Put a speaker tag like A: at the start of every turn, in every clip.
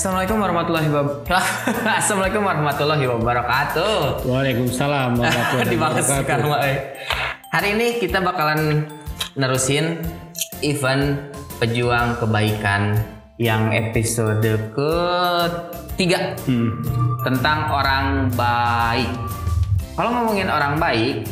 A: Assalamualaikum warahmatullahi wabarakatuh. Assalamualaikum warahmatullahi wabarakatuh.
B: Waalaikumsalam warahmatullahi wabarakatuh.
A: Hari ini kita bakalan nerusin event pejuang kebaikan yang episode ketiga
B: Hmm.
A: tentang orang baik. Kalau ngomongin orang baik,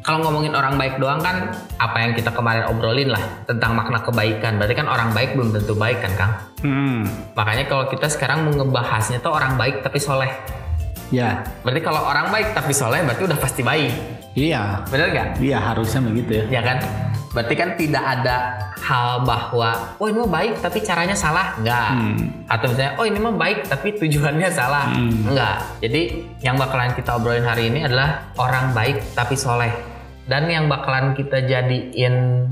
A: kalau ngomongin orang baik doang kan apa yang kita kemarin obrolin lah tentang makna kebaikan. Berarti kan orang baik belum tentu baik kan, Kang?
B: Hmm.
A: Makanya kalau kita sekarang mau ngebahasnya tuh orang baik tapi soleh.
B: Ya,
A: Berarti kalau orang baik tapi soleh berarti udah pasti baik.
B: iya,
A: Bener gak?
B: iya harusnya begitu ya.
A: Ya kan? Berarti kan tidak ada hal bahwa oh ini mah baik tapi caranya salah. Enggak.
B: Hmm.
A: Atau misalnya oh ini mah baik tapi tujuannya salah.
B: Hmm.
A: Enggak. Jadi yang bakalan kita obrolin hari ini adalah orang baik tapi soleh. Dan yang bakalan kita jadiin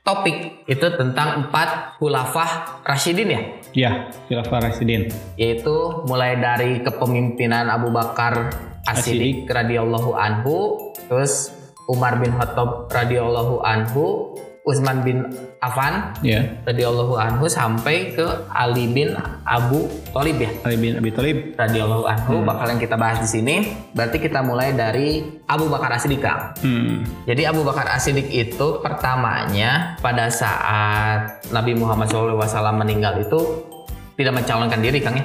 A: topik itu tentang empat khulafah Rashidin ya.
B: Ya, Khilafah Rasidin.
A: yaitu mulai dari kepemimpinan Abu Bakar As-Siddiq radhiyallahu anhu, terus Umar bin Khattab radhiyallahu anhu, Utsman bin Affan
B: Ya,
A: radhiyallahu anhu sampai ke Ali bin Abu Thalib ya
B: Ali bin Abi Thalib.
A: radhiyallahu anhu bakalan kita bahas di sini. Berarti kita mulai dari Abu Bakar As-Siddiq.
B: Hmm.
A: Jadi Abu Bakar As-Siddiq itu pertamanya pada saat Nabi Muhammad SAW meninggal itu tidak mencalonkan diri Kang ya.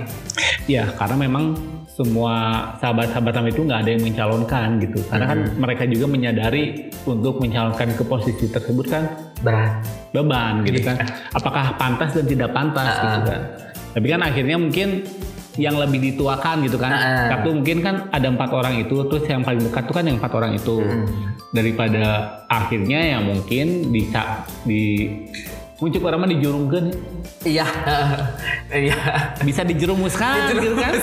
B: Ya, karena memang semua sahabat-sahabat Nabi itu nggak ada yang mencalonkan gitu. Karena kan mereka juga menyadari untuk mencalonkan ke posisi tersebut kan
A: Berat.
B: beban gitu kan. Apakah pantas dan tidak pantas gitu kan. Tapi kan akhirnya mungkin yang lebih dituakan gitu kan.
A: Heeh.
B: Satu mungkin kan ada empat orang itu, terus yang paling dekat tuh kan yang empat orang itu. Daripada akhirnya yang mungkin di di muncul orang mah dijurungkan
A: Iya. Iya.
B: bisa dijerumuskan gitu kan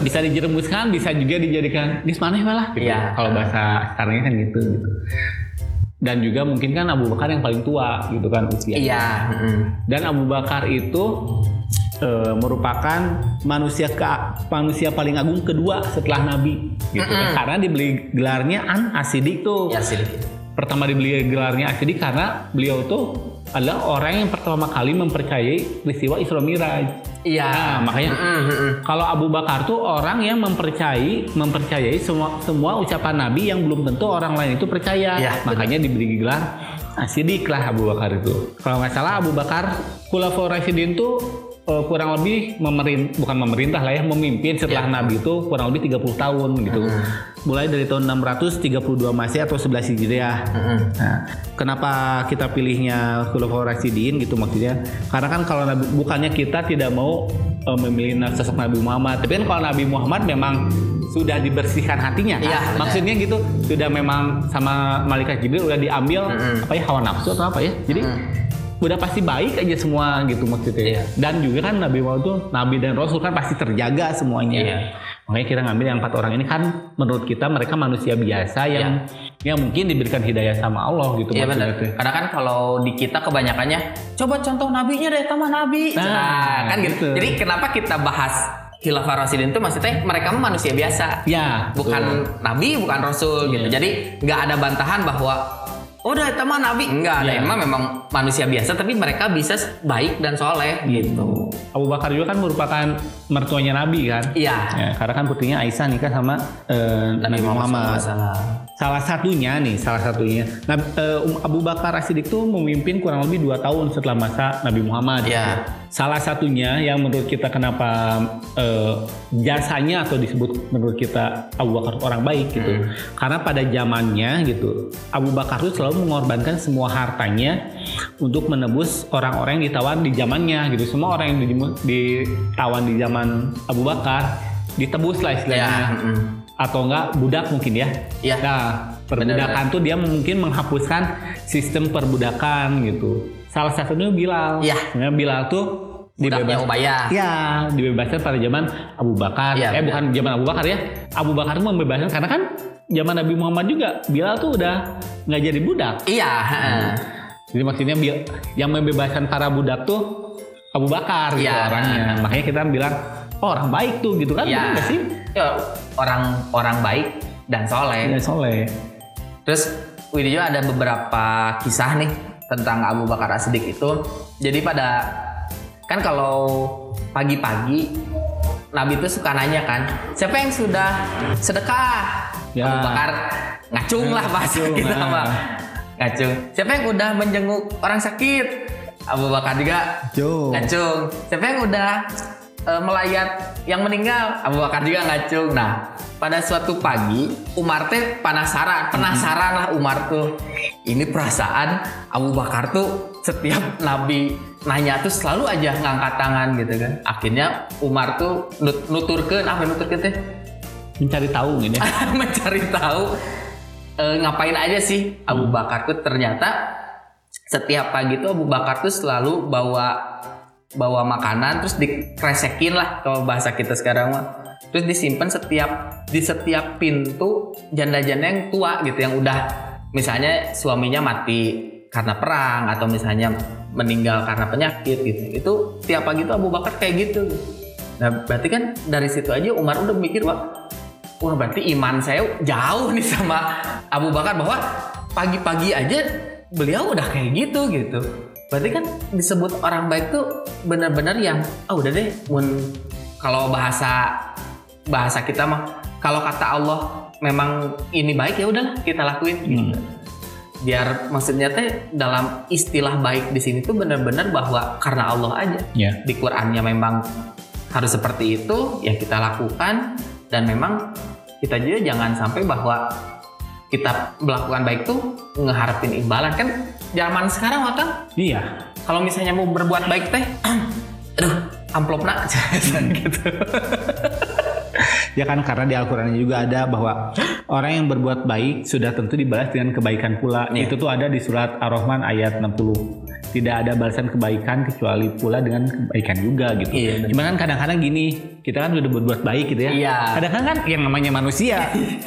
B: bisa dijerumuskan bisa juga dijadikan dis maneh malah gitu.
A: Iya.
B: kalau bahasa sekarangnya kan gitu gitu dan juga mungkin kan Abu Bakar yang paling tua gitu kan usia
A: Iya. mm.
B: dan Abu Bakar itu eh, merupakan manusia ke manusia paling agung kedua setelah Nabi gitu kan karena dibeli gelarnya An Asidik tuh
A: Ya sedikit.
B: pertama dibeli gelarnya Asidik karena beliau tuh adalah orang yang pertama kali mempercayai peristiwa Isra Miraj.
A: Iya.
B: Nah, makanya
A: Mm, mm, mm.
B: kalau Abu Bakar tuh orang yang mempercayai mempercayai semua semua ucapan Nabi yang belum tentu orang lain itu percaya.
A: Iya,
B: makanya diberi gelar Asidik lah Abu Bakar itu. Kalau nggak salah Abu Bakar Khulafaur Rasyidin tuh eh, kurang lebih memerintah bukan memerintah lah ya memimpin setelah
A: Iya.
B: Nabi itu kurang lebih 30 tahun gitu. Mulai dari tahun 632 Masehi atau 11 Hijriah.
A: Mm-mm.
B: Nah, kenapa kita pilihnya Khulafaur Rasyidin gitu maksudnya? Karena kan kalau Nabi, bukannya kita tidak mau eh, memilih sosok Nabi Muhammad, tapi kan kalau Nabi Muhammad memang sudah dibersihkan hatinya. kan?
A: Benar.
B: maksudnya gitu sudah memang sama malaikat Jibril udah diambil
A: Mm-mm.
B: apa ya hawa nafsu atau apa ya? Jadi udah pasti baik aja semua gitu maksudnya.
A: Iya.
B: Dan juga kan Nabi Muhammad tuh Nabi dan Rasul kan pasti terjaga semuanya.
A: Iya.
B: Makanya kita ngambil yang empat orang ini kan menurut kita mereka manusia biasa yang yang mungkin diberikan hidayah sama Allah gitu
A: Iya
B: maksudnya
A: benar.
B: tuh.
A: Karena kan kalau di kita kebanyakannya coba contoh nabinya deh sama nabi.
B: Nah,
A: Nah, kan gitu.
B: gitu.
A: Jadi kenapa kita bahas Khilafah Rasidin itu maksudnya mereka manusia biasa.
B: Ya,
A: bukan nabi, bukan rasul gitu.
B: Iya.
A: Jadi nggak ada bantahan bahwa oh udah itu mah nabi. Enggak, ada
B: Iya.
A: emang memang manusia biasa tapi mereka bisa baik dan soleh gitu.
B: Abu Bakar juga kan merupakan mertuanya Nabi kan.
A: Iya.
B: Ya, karena kan putrinya Aisyah nikah sama eh, Nabi, Muhammad.
A: SAW.
B: Salah satunya nih, salah satunya. Nah, eh, Um- Abu Bakar As-Siddiq tuh memimpin kurang lebih dua tahun setelah masa Nabi Muhammad.
A: Iya.
B: Salah satunya yang menurut kita kenapa eh, jasanya atau disebut menurut kita Abu Bakar orang baik gitu. Karena pada zamannya gitu, Abu Bakar tuh selalu mengorbankan semua hartanya untuk menebus orang-orang yang ditawan di zamannya gitu. Semua orang yang di- ditawan di zaman Abu Bakar ditebus lah istilahnya
A: Ya, mm.
B: atau enggak budak mungkin ya.
A: Iya.
B: Nah, perbudakan tuh dia mungkin menghapuskan sistem perbudakan gitu. Salah satunya Bilal.
A: Iya.
B: Sebenarnya Bilal tuh
A: Budaknya
B: dibebas.
A: Umayyah.
B: Ya, dibebaskan pada zaman Abu Bakar.
A: Iya,
B: eh
A: benar.
B: bukan zaman Abu Bakar ya. Abu Bakar tuh membebaskan karena kan zaman Nabi Muhammad juga Bilal tuh udah nggak jadi budak.
A: Iya, heeh.
B: Jadi maksudnya yang membebaskan para budak tuh Abu Bakar gitu
A: Iya.
B: orangnya. Makanya kita bilang oh, orang baik tuh gitu kan?
A: Iya.
B: Bener nggak sih?
A: Ya, orang orang baik dan soleh.
B: Ya, soleh.
A: Terus Widi juga ada beberapa kisah nih tentang Abu Bakar As-Siddiq itu. Jadi pada kan kalau pagi-pagi Nabi itu suka nanya kan, siapa yang sudah sedekah?
B: Ya.
A: Abu Bakar ngacung lah bahasa
B: Ngacung,
A: kita
B: ah.
A: mah. Ngacung. Siapa yang udah menjenguk orang sakit? Abu Bakar juga
B: Jo.
A: ngacung. Siapa yang udah eh, melayat yang meninggal? Abu Bakar juga ngacung. Nah, pada suatu pagi Umar teh penasaran, penasaran lah Umar tuh. Ini perasaan Abu Bakar tuh setiap Nabi nanya tuh selalu aja ngangkat tangan gitu kan. Akhirnya Umar tuh nut nuturkeun apa nuturkeun teh?
B: Mencari tahu gitu ya.
A: mencari tahu eh, ngapain aja sih Abu Bakar tuh ternyata setiap pagi tuh Abu Bakar tuh selalu bawa bawa makanan terus dikresekin lah kalau bahasa kita sekarang mah. Terus disimpan setiap di setiap pintu janda-janda yang tua gitu yang udah misalnya suaminya mati karena perang atau misalnya meninggal karena penyakit gitu. Itu tiap pagi tuh Abu Bakar kayak gitu. Nah berarti kan dari situ aja Umar udah mikir wah wah berarti iman saya jauh nih sama Abu Bakar bahwa pagi-pagi aja beliau udah kayak gitu gitu. Berarti kan disebut orang baik tuh benar-benar yang ah udah deh mun kalau bahasa bahasa kita mah kalau kata Allah memang ini baik ya udahlah kita lakuin. Gitu. Biar maksudnya teh dalam istilah baik di sini tuh benar-benar bahwa karena Allah aja.
B: Ya.
A: di Qurannya memang harus seperti itu ya kita lakukan. Dan memang kita juga jangan sampai bahwa kita melakukan baik tuh ngeharapin imbalan. Kan zaman sekarang kan
B: Iya.
A: kalau misalnya mau berbuat baik teh aduh amplop nak gitu
B: Ya kan karena di Al-Qur'an juga ada bahwa orang yang berbuat baik sudah tentu dibalas dengan kebaikan pula.
A: Iya.
B: Itu tuh ada di surat Ar-Rahman ayat 60. Tidak ada balasan kebaikan kecuali pula dengan kebaikan juga gitu.
A: Iya, benar.
B: Cuma kan kadang-kadang gini, kita kan udah berbuat baik gitu ya.
A: Iya.
B: Kadang-kadang kan yang namanya manusia.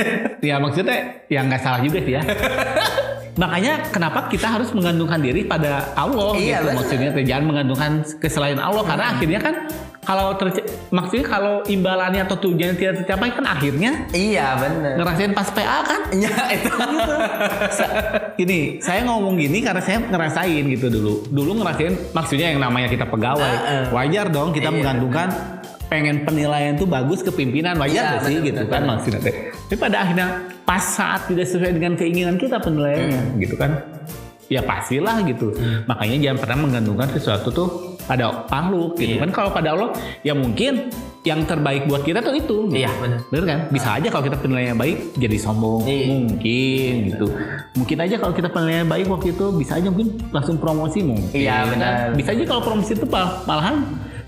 B: ya maksudnya yang nggak salah juga sih ya. Makanya kenapa kita harus menggantungkan diri pada Allah
A: Iya,
B: gitu?
A: benar.
B: maksudnya jangan menggantungkan ke selain Allah. Karena akhirnya kan kalau maksudnya kalau imbalannya atau tujuannya tidak tercapai kan akhirnya
A: iya bener
B: ngerasain pas PA kan?
A: Ya itu.
B: Sa- ini saya ngomong gini karena saya ngerasain gitu dulu. Dulu ngerasain maksudnya yang namanya kita pegawai.
A: Heeh.
B: wajar dong kita
A: Iya,
B: menggantungkan pengen penilaian tuh bagus ke pimpinan wajar
A: Iya,
B: nggak sih
A: benar,
B: gitu
A: benar,
B: kan
A: benar.
B: maksudnya teh. tapi pada akhirnya pas saat tidak sesuai dengan keinginan kita penilaiannya gitu kan ya pastilah gitu
A: Hmm.
B: makanya jangan pernah menggantungkan sesuatu tuh pada makhluk gitu
A: Iya.
B: kan kalau pada Allah ya mungkin yang terbaik buat kita tuh itu
A: iya bener
B: Bener kan? Bisa aja kalau kita penilaiannya baik jadi sombong.
A: Iya.
B: Mungkin gitu. Mungkin aja kalau kita penilaiannya baik waktu itu bisa aja mungkin langsung promosi mungkin.
A: Iya,
B: kan?
A: benar.
B: Bisa aja kalau promosi itu mal- malahan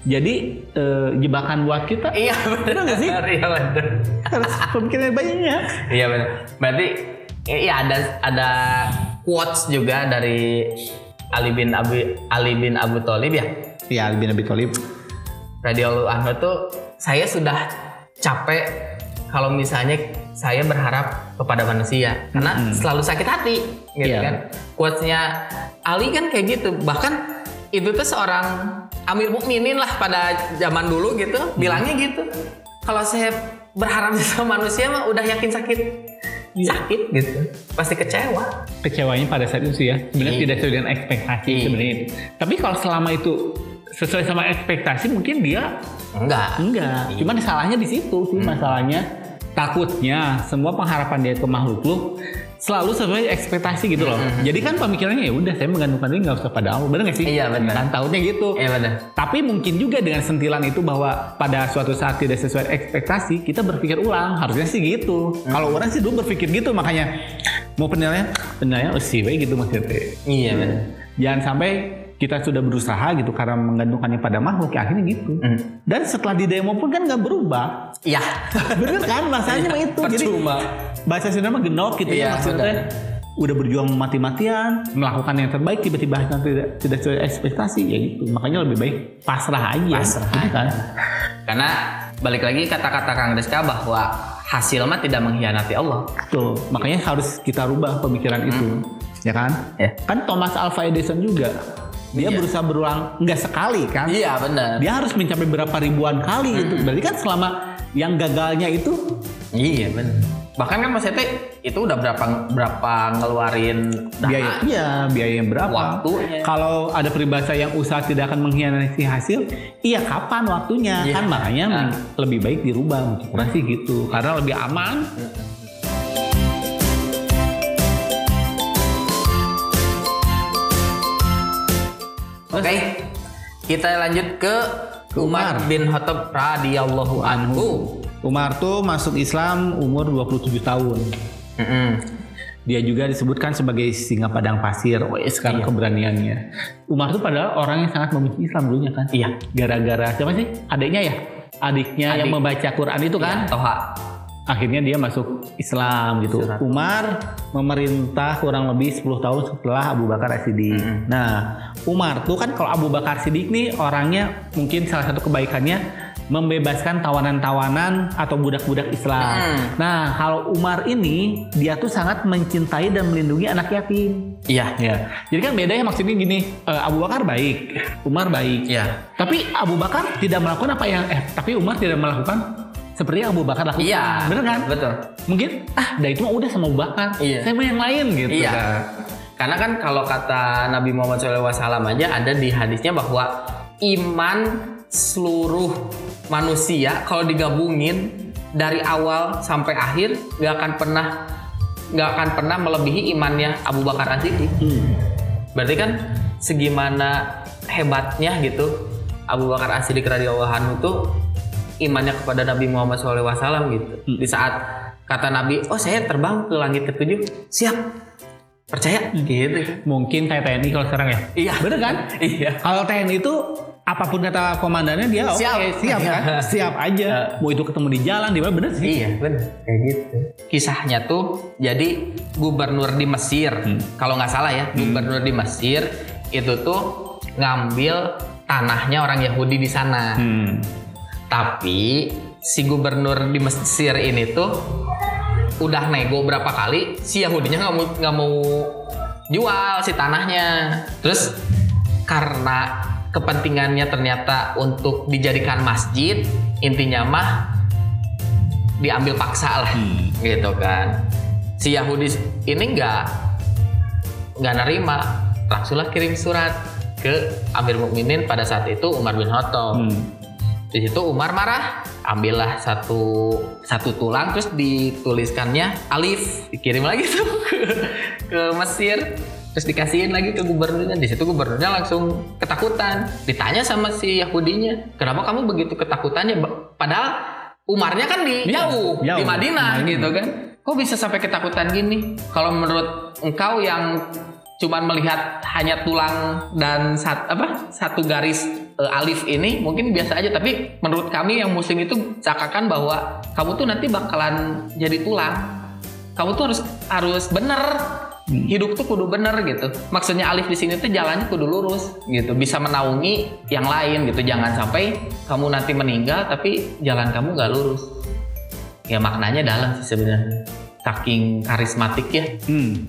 B: jadi eh, jebakan buat kita.
A: iya Bener
B: nggak sih?
A: iya bener
B: Harus pemikiran baiknya.
A: Iya benar. Berarti iya ada ada quotes juga dari Ali bin Abi Ali bin Abu Thalib ya.
B: Ya, Ali bin Abi Thalib.
A: Radhiyallahu anhu tuh saya sudah capek kalau misalnya saya berharap kepada manusia karena selalu sakit hati gitu
B: Iya.
A: kan. Quotesnya Ali kan kayak gitu. Bahkan itu tuh seorang Amir Mukminin lah pada zaman dulu gitu bilangnya gitu. Kalau saya berharap sama manusia mah udah yakin sakit
B: Iya.
A: sakit gitu pasti kecewa
B: Kecewanya pada saat itu sih ya. Sebenarnya
A: Iya.
B: tidak sesuai dengan ekspektasi
A: Iya.
B: sebenarnya. Tapi kalau selama itu sesuai sama ekspektasi mungkin dia
A: enggak
B: Enggak, cuman salahnya di situ sih masalahnya. Takutnya semua pengharapan dia ke makhluk lu selalu sesuai ekspektasi gitu loh. Jadi kan pemikirannya ya udah saya menggantungkan diri nggak usah pada Allah, bener gak sih?
A: Iya, benar.
B: Kan takutnya gitu.
A: iya benar
B: Tapi mungkin juga dengan sentilan itu bahwa pada suatu saat tidak sesuai ekspektasi, kita berpikir ulang. Harusnya sih gitu. Kalau orang sih dulu berpikir gitu, makanya mau penilaian, penilaian oh sih gitu maksudnya.
A: iya benar
B: Jangan sampai kita sudah berusaha gitu karena menggantungkannya pada makhluk, ya akhirnya gitu.
A: Hmm.
B: Dan setelah di demo pun kan nggak berubah.
A: iya
B: Bener kan bahasanya mah itu. Jadi
A: percuma
B: bahasa Sunda mah genok gitu
A: Iya,
B: ya maksudnya. Udah berjuang mati-matian, melakukan yang terbaik tiba-tiba tidak tidak sesuai ekspektasi ya gitu. Makanya lebih baik pasrah aja.
A: Pasrah
B: gitu kan.
A: karena balik lagi kata-kata Kang Deska bahwa hasil mah tidak mengkhianati Allah
B: Tuh, makanya harus kita rubah pemikiran itu. Ya kan?
A: Ya.
B: Kan Thomas Alva Edison juga dia
A: Iya.
B: berusaha berulang nggak sekali kan?
A: iya benar
B: Dia harus mencapai berapa ribuan kali gitu. Berarti kan selama yang gagalnya itu
A: iya benar Bahkan kan Mas Ete itu udah berapa berapa ngeluarin dana,
B: biaya iya biaya berapa
A: waktunya.
B: kalau ada peribahasa yang usaha tidak akan mengkhianati hasil iya kapan waktunya
A: Iya.
B: kan makanya
A: Nah.
B: lebih baik dirubah orang sih gitu karena lebih aman
A: Oke. Kita lanjut ke Umar
B: Umar.
A: bin Khattab radhiyallahu anhu.
B: Umar tuh masuk Islam umur 27 tahun
A: Mm-mm.
B: dia juga disebutkan sebagai singa padang pasir Wes sekarang
A: Iya.
B: keberaniannya Umar tuh padahal orang yang sangat membenci Islam dulunya kan
A: Iya.
B: gara-gara siapa sih adiknya ya adiknya yang
A: Adik.
B: membaca Quran itu kan
A: Ya, Toha.
B: Akhirnya dia masuk Islam gitu.
A: Islam.
B: Umar memerintah kurang lebih 10 tahun setelah Abu Bakar As-Siddiq. Nah, Umar tuh kan kalau Abu Bakar Siddiq nih orangnya mungkin salah satu kebaikannya membebaskan tawanan-tawanan atau budak-budak Islam.
A: Mm.
B: Nah, kalau Umar ini dia tuh sangat mencintai dan melindungi anak yatim.
A: Iya.
B: Ya. Jadi kan bedanya maksudnya gini, eh, Abu Bakar baik, Umar baik.
A: Iya.
B: Tapi Abu Bakar tidak melakukan apa yang eh tapi Umar tidak melakukan seperti yang Abu Bakar lakukan.
A: Iya.
B: Bener kan?
A: Betul.
B: Mungkin ah, dah itu mah udah sama Abu Bakar.
A: Iya.
B: Saya mau yang lain gitu.
A: Iya.
B: Nah,
A: Karena kan kalau kata Nabi Muhammad SAW aja ada di hadisnya bahwa iman seluruh manusia kalau digabungin dari awal sampai akhir nggak akan pernah nggak akan pernah melebihi imannya Abu Bakar As-Siddiq.
B: Hmm.
A: Berarti kan segimana hebatnya gitu Abu Bakar As-Siddiq radhiyallahu anhu tuh imannya kepada Nabi Muhammad SAW gitu.
B: Hmm.
A: Di saat kata Nabi, oh saya terbang ke langit ketujuh, siap, percaya, gitu.
B: Mungkin kayak TNI kalau sekarang ya.
A: Iya.
B: Bener kan?
A: Iya.
B: Kalau TNI itu apa pun kata komandannya dia oke,
A: Siap.
B: siap kan? siap aja. Mau itu ketemu di jalan di mana bener sih.
A: Iya benar kayak gitu. Kisahnya tuh jadi gubernur di Mesir, kalau nggak salah ya, gubernur di Mesir itu tuh ngambil tanahnya orang Yahudi di sana.
B: Hmm.
A: Tapi si gubernur di Mesir ini tuh udah nego berapa kali si Yahudinya nggak mau nggak mau jual si tanahnya. Terus karena kepentingannya ternyata untuk dijadikan masjid, intinya mah diambil paksa lah,
B: Hmm.
A: gitu kan. Si Yahudi ini nggak nggak nerima, langsunglah kirim surat ke Amir Mukminin pada saat itu Umar bin Khattab.
B: Hmm.
A: Di situ Umar marah, ambillah satu satu tulang terus dituliskannya alif, dikirim lagi tuh ke, ke Mesir, terus dikasihin lagi ke gubernurnya. Di situ gubernurnya langsung ketakutan, ditanya sama si Yahudinya, kenapa kamu begitu ketakutannya? Padahal Umarnya kan di
B: Iya,
A: jauh,
B: jauh.
A: di Madinah
B: Madinah.
A: gitu kan. Kok bisa sampai ketakutan gini? Kalau menurut engkau yang cuman melihat hanya tulang dan sat, apa satu garis eh, alif ini mungkin biasa aja. Tapi menurut kami yang muslim itu cakakan bahwa kamu tuh nanti bakalan jadi tulang. Kamu tuh harus harus bener. Hidup tuh kudu bener gitu. Maksudnya alif di sini tuh jalannya kudu lurus gitu. Bisa menaungi yang lain gitu. Jangan sampai kamu nanti meninggal tapi jalan kamu nggak lurus. Ya maknanya dalam sih sebenarnya. Saking karismatik ya
B: Hmm.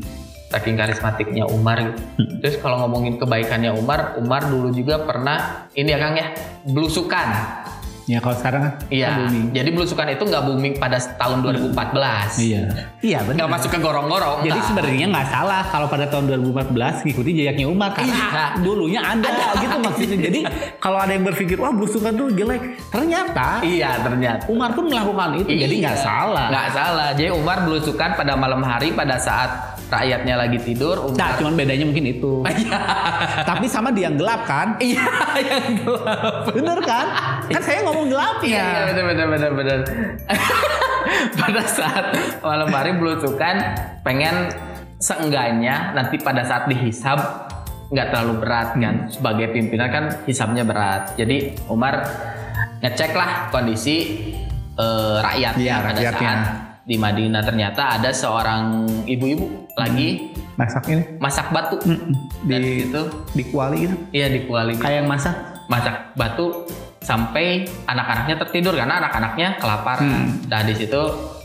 A: Saking karismatiknya Umar gitu. Terus kalau ngomongin kebaikannya Umar, Umar dulu juga pernah ini ya Kang ya, belusukan.
B: Ya kalau sekarang kan
A: Iya.
B: kan booming.
A: Jadi belusukan itu nggak booming pada tahun 2014.
B: Iya. Iya benar.
A: Nggak masuk ke gorong-gorong.
B: Jadi
A: nggak.
B: sebenarnya nggak salah kalau pada tahun 2014 ngikuti jejaknya Umar karena
A: Iya.
B: dulunya ada gitu maksudnya. Jadi kalau ada yang berpikir wah belusukan tuh jelek, ternyata
A: Iya ternyata.
B: Umar pun melakukan itu jadi nggak
A: Iya.
B: salah.
A: Nggak salah. Jadi Umar belusukan pada malam hari pada saat rakyatnya lagi tidur.
B: Nah,
A: Umar.
B: cuman bedanya mungkin itu. Tapi sama dia yang gelap kan?
A: Iya yang gelap.
B: Bener kan? Kan saya ngomong gelap
A: Iya,
B: ya.
A: benar benar benar benar. pada saat malam hari belusukan pengen seenggaknya nanti pada saat dihisab nggak terlalu berat kan sebagai pimpinan kan hisabnya berat. Jadi Umar ngecek lah kondisi eh, rakyat
B: Iya,
A: pada
B: rakyatnya.
A: saat di Madinah ternyata ada seorang ibu-ibu lagi
B: Masak ini
A: masak batu
B: Mm-mm.
A: dan
B: di
A: itu
B: di kuali gitu.
A: iya di kuali
B: Kayak yang masak.
A: masak batu sampai anak-anaknya tertidur karena anak-anaknya kelaparan.
B: Hmm.
A: Nah di situ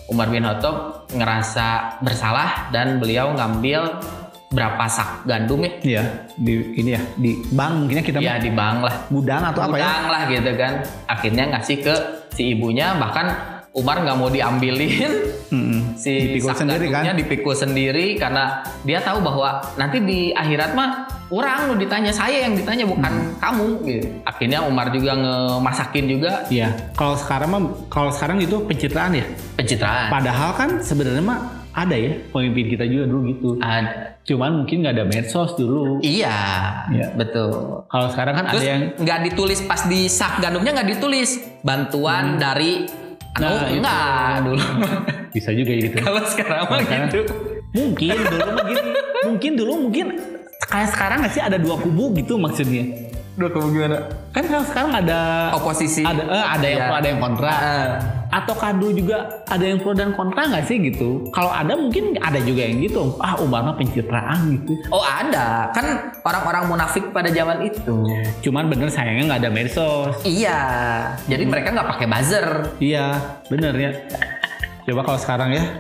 A: Umar bin Khattab ngerasa bersalah dan beliau ngambil berapa sak gandum ya?
B: Iya, di ini ya, di bank mungkinnya kita
A: Ya di bank lah,
B: gudang atau apa ya?
A: gudang lah gitu kan. Akhirnya ngasih ke si ibunya bahkan Umar nggak mau diambilin,
B: Mm-mm.
A: Si
B: Dipikul
A: sak
B: sendiri kan?
A: dipikul sendiri karena dia tahu bahwa nanti di akhirat mah orang lu ditanya saya yang ditanya bukan
B: Hmm.
A: kamu gitu. Akhirnya Umar juga ngemasakin juga
B: Iya. Kalau sekarang mah kalau sekarang itu pencitraan ya.
A: pencitraan.
B: Padahal kan sebenarnya mah ada ya pemimpin kita juga dulu gitu.
A: Ada.
B: Cuman mungkin nggak ada medsos dulu.
A: Iya,
B: Iya.
A: betul.
B: Kalau sekarang kan
A: Terus
B: ada yang
A: nggak ditulis pas di sak gandumnya nggak ditulis bantuan dari
B: Hmm. Nah,
A: oh,
B: itu.
A: enggak dulu.
B: bisa juga gitu.
A: Kalau sekarang mah gitu.
B: mungkin dulu mungkin mungkin dulu mungkin kayak sekarang nggak sih ada dua kubu gitu maksudnya.
A: Udah kamu gimana?
B: Kan kalau sekarang ada
A: Oposisi.
B: ada eh, ada yang
A: Iya.
B: pro ada yang kontra.
A: Ah.
B: Atau kado juga ada yang pro dan kontra nggak sih gitu? Kalau ada mungkin ada juga yang gitu. Ah Umar mah pencitraan gitu.
A: Oh ada, kan orang-orang munafik pada zaman itu.
B: Cuman bener sayangnya nggak ada medsos.
A: Iya, jadi mereka nggak pakai buzzer.
B: Iya, bener ya. Coba kalau sekarang ya.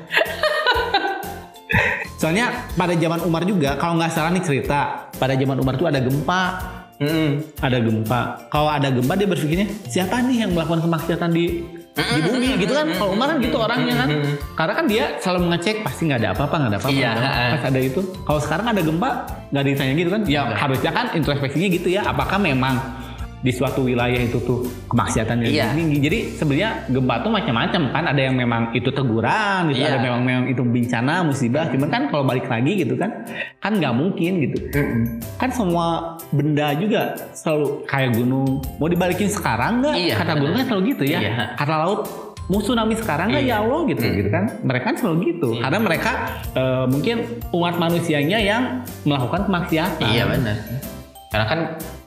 B: Soalnya pada zaman Umar juga, kalau nggak salah nih cerita, pada zaman Umar tuh ada gempa, ada gempa. Kalau ada gempa dia berpikirnya siapa nih yang melakukan kemaksiatan di di bumi gitu kan? Kalau Umar kan gitu orangnya kan, karena kan dia selalu mengecek pasti nggak ada apa-apa, nggak ada apa-apa.
A: Iya, heeh.
B: Pas ada itu, kalau sekarang ada gempa nggak ditanya gitu kan? Ya harusnya kan introspeksinya gitu ya. Apakah memang di suatu wilayah itu tuh kemaksiatan yang
A: Iya.
B: tinggi. Jadi sebenarnya gempa tuh macam-macam kan. Ada yang memang itu teguran, gitu.
A: Iya.
B: Ada memang memang itu bencana, musibah. Cuman kan kalau balik lagi gitu kan, kan nggak mungkin gitu. Kan semua benda juga selalu kayak gunung. Mau dibalikin sekarang nggak?
A: Iya,
B: Kata gunung kan selalu gitu ya.
A: Iya.
B: Kata laut mau tsunami sekarang nggak ya Allah gitu gitu kan mereka kan selalu gitu karena mereka eh, mungkin umat manusianya yang melakukan kemaksiatan
A: Iya benar. Karena kan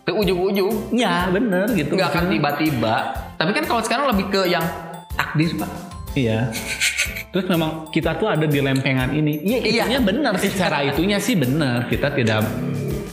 A: ke ujung-ujung
B: ya bener gitu
A: nggak akan tiba-tiba. Tapi kan kalau sekarang lebih ke yang takdir pak.
B: Iya. Terus memang kita tuh ada di lempengan ini. Iya,
A: Iya.
B: itunya benar sih. Secara itunya sih benar. Kita tidak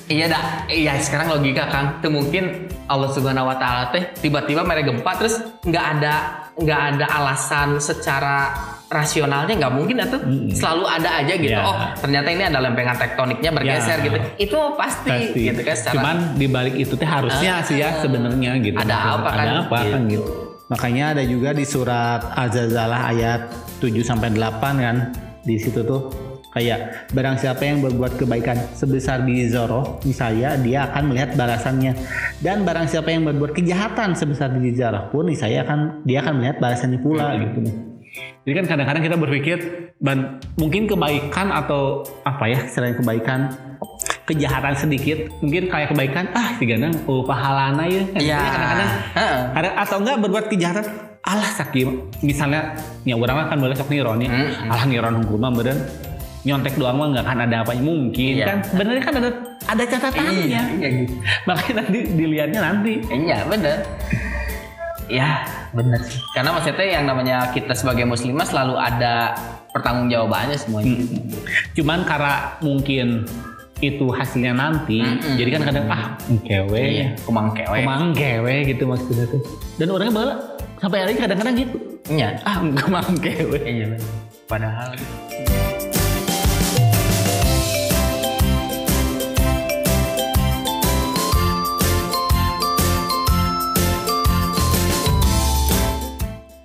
A: Iya dah, iya sekarang logika kan, tuh mungkin Allah Subhanahu Wa Taala teh tiba-tiba mereka gempa terus nggak ada nggak ada alasan secara rasionalnya nggak mungkin atau selalu ada aja gitu.
B: Iya.
A: Oh ternyata ini ada lempengan tektoniknya bergeser
B: Ya.
A: gitu. Itu pasti,
B: pasti.
A: gitu kan secara
B: Cuman di balik itu teh harusnya sih ya sebenarnya gitu.
A: Ada apa kan?
B: Ada apa kan
A: Gitu.
B: gitu. Makanya ada juga di surat Az-Zalzalah ayat 7 sampai 8 kan. Di situ tuh kayak barang siapa yang berbuat kebaikan sebesar biji zoroh misalnya dia akan melihat balasannya dan barang siapa yang berbuat kejahatan sebesar biji zarah pun saya akan dia akan melihat balasannya pula gitu nih jadi kan kadang-kadang kita berpikir dan mungkin kebaikan atau apa ya selain kebaikan kejahatan sedikit mungkin kayak kebaikan ah gandang oh pahalana ya kan. Jadi kadang-kadang kadang- atau enggak berbuat kejahatan alah sakim misalnya ya orang kan boleh sok niron ya
A: Hmm.
B: alah niron hukum mah beren nyontek doang mah nggak akan ada apa mungkin
A: Iya.
B: kan sebenarnya kan ada ada catatannya
A: Iya, iya gitu.
B: makanya nanti dilihatnya nanti
A: Iya bener. Ya bener sih. Karena maksudnya yang namanya kita sebagai muslimah selalu ada pertanggungjawabannya semuanya.
B: cuman karena mungkin itu hasilnya nanti
A: Mm-mm.
B: jadi kan kadang ah kewe
A: Iya, kumang kewe.
B: kemang kewe gitu maksudnya tuh dan orangnya bala sampai hari kadang-kadang gitu
A: Iya.
B: ah kemang kewe
A: Iya. Padahal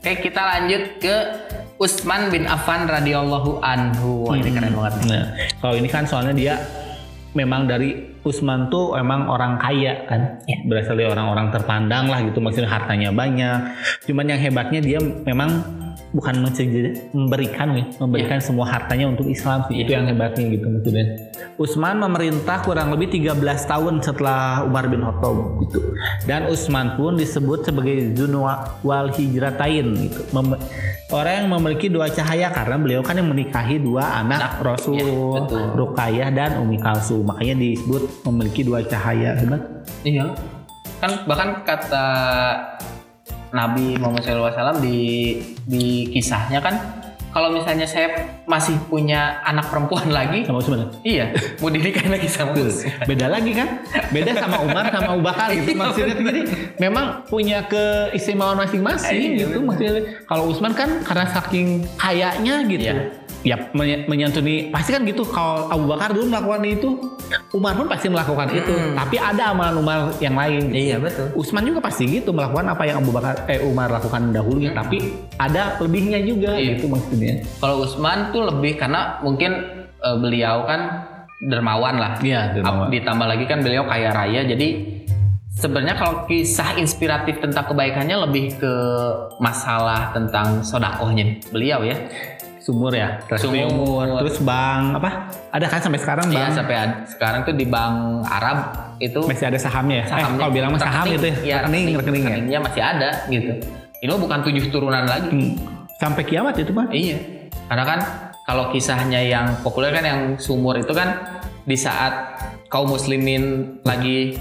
A: Oke kita lanjut ke Utsman bin Affan radhiyallahu anhu. Wah, ini keren banget.
B: nah kalau ini kan soalnya dia memang dari Usman tuh emang orang kaya kan berasal dari orang-orang terpandang lah gitu maksudnya hartanya banyak cuman yang hebatnya dia memang bukan memberikan memberikan semua hartanya untuk Islam sih itu yang hebatnya gitu maksudnya. Utsman memerintah kurang lebih 13 tahun setelah Umar bin Khattab. Gitu. Dan Utsman pun disebut sebagai Zunwa wal Hijratain gitu. Mem- orang yang memiliki dua cahaya karena beliau kan yang menikahi dua anak Rasul
A: iya, betul.
B: Ruqayyah dan Umi Kalsum. Makanya disebut memiliki dua cahaya benar?
A: Iya. Kan bahkan kata Nabi Muhammad SAW di di kisahnya kan kalau misalnya saya masih punya anak perempuan lagi,
B: sama Utsman
A: iya, mau dinikahin lagi sama Utsman.
B: beda lagi kan? Beda sama Umar sama Abu Bakar gitu maksudnya jadi memang punya keistimewaan masing-masing
A: Iya,
B: gitu maksudnya. Kalau Utsman kan karena saking kayanya gitu.
A: Iya.
B: Ya menyantuni pasti kan gitu kalau Abu Bakar dulu melakukan itu Umar pun pasti melakukan itu tapi ada amalan Umar yang lain
A: Iya betul.
B: Usman juga pasti gitu melakukan apa yang Abu Bakar eh Umar lakukan dahulunya tapi ada lebihnya juga
A: Iya.
B: gitu maksudnya
A: Kalau Usman tuh lebih karena mungkin eh, beliau kan dermawan lah.
B: Iya, dermawan.
A: Ditambah lagi kan beliau kaya raya jadi sebenarnya kalau kisah inspiratif tentang kebaikannya lebih ke masalah tentang sodakohnya beliau ya.
B: Sumur ya
A: Sumur.
B: umur terus bank apa ada kan sampai sekarang
A: Iya
B: bank
A: sampai ad- sekarang tuh di bank Arab itu
B: masih ada sahamnya ya eh,
A: sahamnya
B: kalau bilang mah saham
A: rekening.
B: gitu ya
A: Iya,
B: rekening rekening ya
A: rekeningnya masih ada gitu. Ini bukan tujuh turunan lagi.
B: Hmm. sampai kiamat itu mah
A: Iya. Karena kan kalau kisahnya yang populer kan yang sumur itu kan di saat kaum muslimin lagi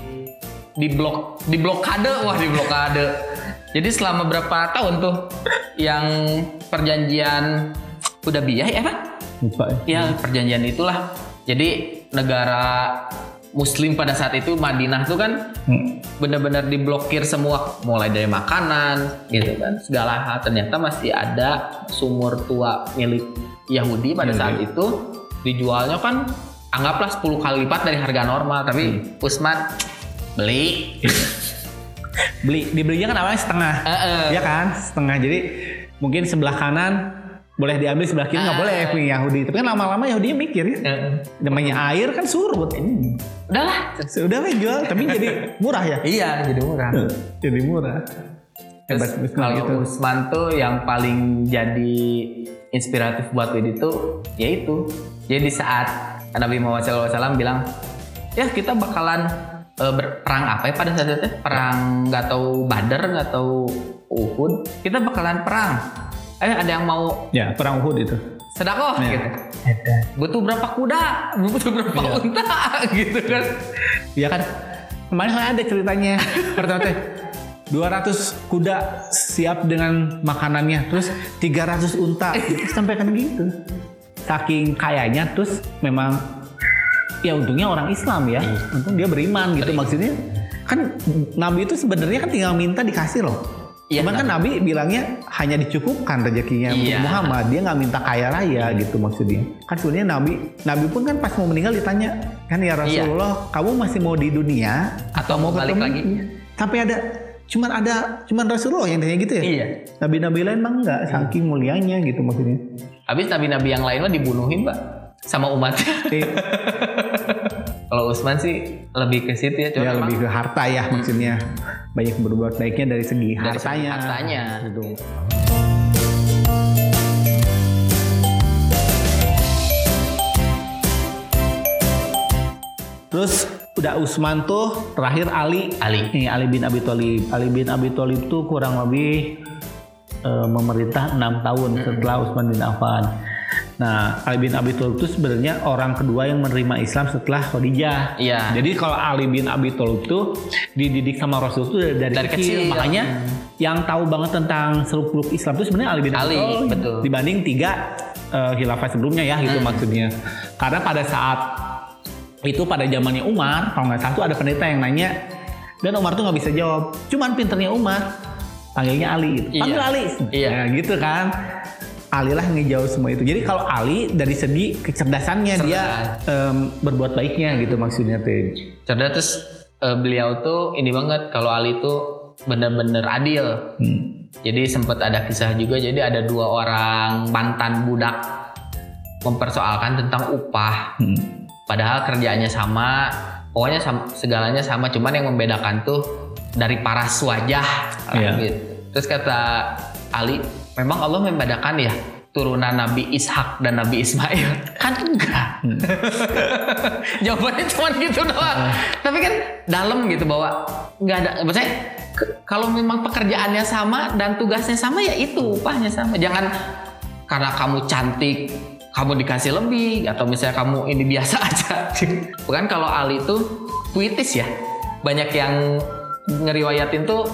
A: di blok di blokade wah di blokade. Jadi selama berapa tahun tuh yang perjanjian Hudaybiyah ya Pak?
B: lupa ya.
A: Ya perjanjian itulah. Jadi negara Muslim pada saat itu Madinah tuh kan
B: Hmm.
A: benar-benar diblokir semua mulai dari makanan gitu kan segala hal ternyata masih ada sumur tua milik Yahudi pada
B: Iya,
A: saat itu dijualnya kan anggaplah 10 kali lipat dari harga normal tapi
B: Hmm.
A: Usman beli
B: beli dibelinya kan awalnya setengah
A: Eh, eh.
B: ya kan setengah jadi mungkin sebelah kanan boleh diambil sebelah kiri nggak
A: Ah.
B: boleh punya Yahudi. Tapi kan lama-lama Yahudi mikir ya
A: Eh,
B: namanya air kan surut. Ini.
A: Udahlah
B: sudah lah jual. Tapi jadi murah ya?
A: Iya jadi murah.
B: Jadi murah.
A: Terus
B: hebat
A: kalau
B: gitu
A: Usman tuh yang paling jadi inspiratif buat Widi tuh yaitu jadi saat Nabi Muhammad SAW bilang ya kita bakalan eh, berperang apa ya pada saat itu? Perang nggak tahu Badar nggak tahu Uhud. Kita bakalan perang eh ada yang mau
B: ya perang Uhud itu.
A: Sedekah
B: Iya.
A: gitu. Butuh berapa kuda? Butuh berapa
B: Iya.
A: unta? Gitu kan.
B: Ya kan? Kemarin kan ada ceritanya. Pertama teh 200 kuda siap dengan makanannya terus 300 unta. Sampai kan gitu. Saking kayanya terus memang ya untungnya orang Islam ya. Untung dia beriman gitu. Maksudnya kan Nabi itu sebenarnya kan tinggal minta dikasih loh
A: Iya,
B: Cuman kan Nabi bilangnya hanya dicukupkan rezekinya untuk
A: Iya.
B: Muhammad. Dia nggak minta kaya raya gitu maksudnya. Kan sebenarnya Nabi Nabi pun kan pas mau meninggal ditanya kan ya Rasulullah, kamu masih mau di dunia
A: Iya. Atau mau balik lagi?
B: Sampai ada cuman ada cuman Rasulullah yang tanya gitu ya.
A: iya
B: Nabi-nabi lain mah enggak, saking mulianya gitu maksudnya.
A: habis nabi-nabi yang lain mah dibunuhin pak sama umatnya Kalau Usman sih lebih ke situ ya, cuma
B: dia
A: memang
B: lebih ke harta ya maksudnya. Banyak berbuat baiknya dari segi
A: dari segi
B: hartanya.
A: hartanya.
B: Gitu. Terus udah Usman tuh terakhir Ali.
A: Ali.
B: Ini Ali bin Abi Thalib. Ali bin Abi Thalib tuh kurang lebih eh, memerintah enam tahun setelah Utsman bin Affan. Nah, Ali bin Abi Thalib itu sebenarnya orang kedua yang menerima Islam setelah Khadijah.
A: Iya.
B: Jadi kalau Ali bin Abi Thalib tuh dididik sama Rasul tuh dari,
A: Dari kecil.
B: Makanya yang tahu banget tentang seluk-beluk Islam itu sebenarnya Ali bin Abi
A: Ali,
B: Thalib.
A: betul.
B: Dibanding tiga eh, khilafah sebelumnya ya gitu maksudnya. Karena pada saat itu pada zamannya Umar, kalau nggak salah tuh ada pendeta yang nanya dan Umar tuh nggak bisa jawab. Cuman pinternya Umar panggilnya Ali gitu.
A: Iya.
B: Panggil Ali.
A: Iya.
B: Ya, gitu kan. Ali lah ngejawab semua itu. Jadi kalau Ali dari segi kecerdasannya dia em, berbuat baiknya gitu maksudnya tuh.
A: Cerdas terus eh, beliau tuh ini banget kalau Ali tuh bener-bener adil.
B: Hmm.
A: Jadi sempat ada kisah juga jadi ada dua orang mantan budak mempersoalkan tentang upah.
B: Hmm.
A: Padahal kerjaannya sama, pokoknya sam- segalanya sama, cuman yang membedakan tuh dari paras wajah
B: Iya.
A: gitu. Terus kata Ali, memang Allah membedakan ya turunan Nabi Ishak dan Nabi Ismail. Kan enggak. Jawabannya cuma gitu doang. Tapi kan dalam gitu bahwa nggak ada maksudnya kalau memang pekerjaannya sama dan tugasnya sama ya itu upahnya sama. Jangan karena kamu cantik kamu dikasih lebih atau misalnya kamu ini biasa aja. Bukan kalau Ali itu puitis ya. Banyak yang ngeriwayatin tuh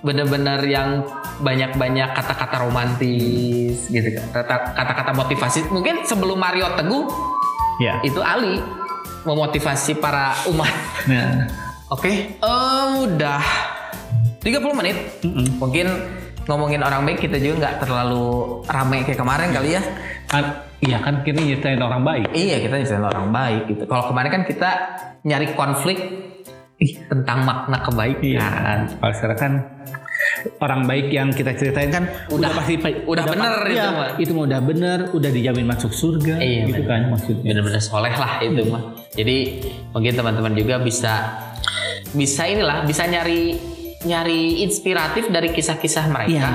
A: bener-bener yang banyak-banyak kata-kata romantis gitu kan Kata- kata-kata motivasi mungkin sebelum Mario Teguh
B: Ya.
A: itu Ali memotivasi para umat
B: Nah.
A: oke eh, udah 30 menit
B: Mm-mm.
A: mungkin ngomongin orang baik kita juga nggak terlalu rame kayak kemarin kali ya.
B: Kan, iya kan kita nyeritain orang baik.
A: Iya kita nyeritain orang baik gitu. Kalau kemarin kan kita nyari konflik ih, tentang makna kebaikan.
B: Iya. Kalau sekarang kan orang baik yang kita ceritain kan
A: Udah-
B: pasti
A: udah bener
B: pa-
A: itu
B: iya,
A: mah.
B: itu mah udah bener, udah dijamin masuk surga
A: Iya,
B: gitu
A: bener.
B: kan maksudnya.
A: bener-bener soleh lah itu mah. Jadi mungkin teman-teman juga bisa bisa inilah bisa nyari nyari inspiratif dari kisah-kisah mereka.
B: Iya.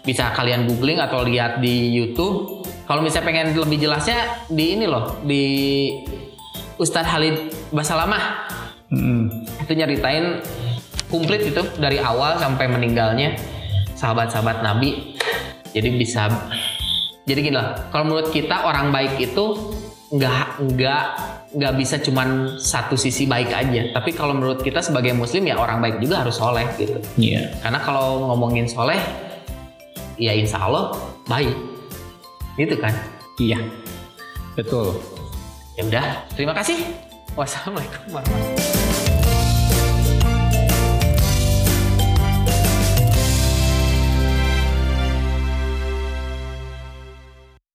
A: Bisa kalian googling atau lihat di YouTube. Kalau misalnya pengen lebih jelasnya di ini loh di Ustadz Halid Basalamah
B: Mm-mm.
A: itu nyeritain komplit itu dari awal sampai meninggalnya sahabat-sahabat Nabi. Jadi bisa jadi gini lah. Kalau menurut kita orang baik itu nggak nggak nggak bisa cuman satu sisi baik aja. Tapi kalau menurut kita sebagai Muslim ya orang baik juga harus soleh gitu.
B: Iya.
A: Karena kalau ngomongin soleh, ya insya Allah baik. Gitu kan.
B: Iya. Betul.
A: Ya udah, terima kasih. Wassalamualaikum warahmatullahi wabarakatuh.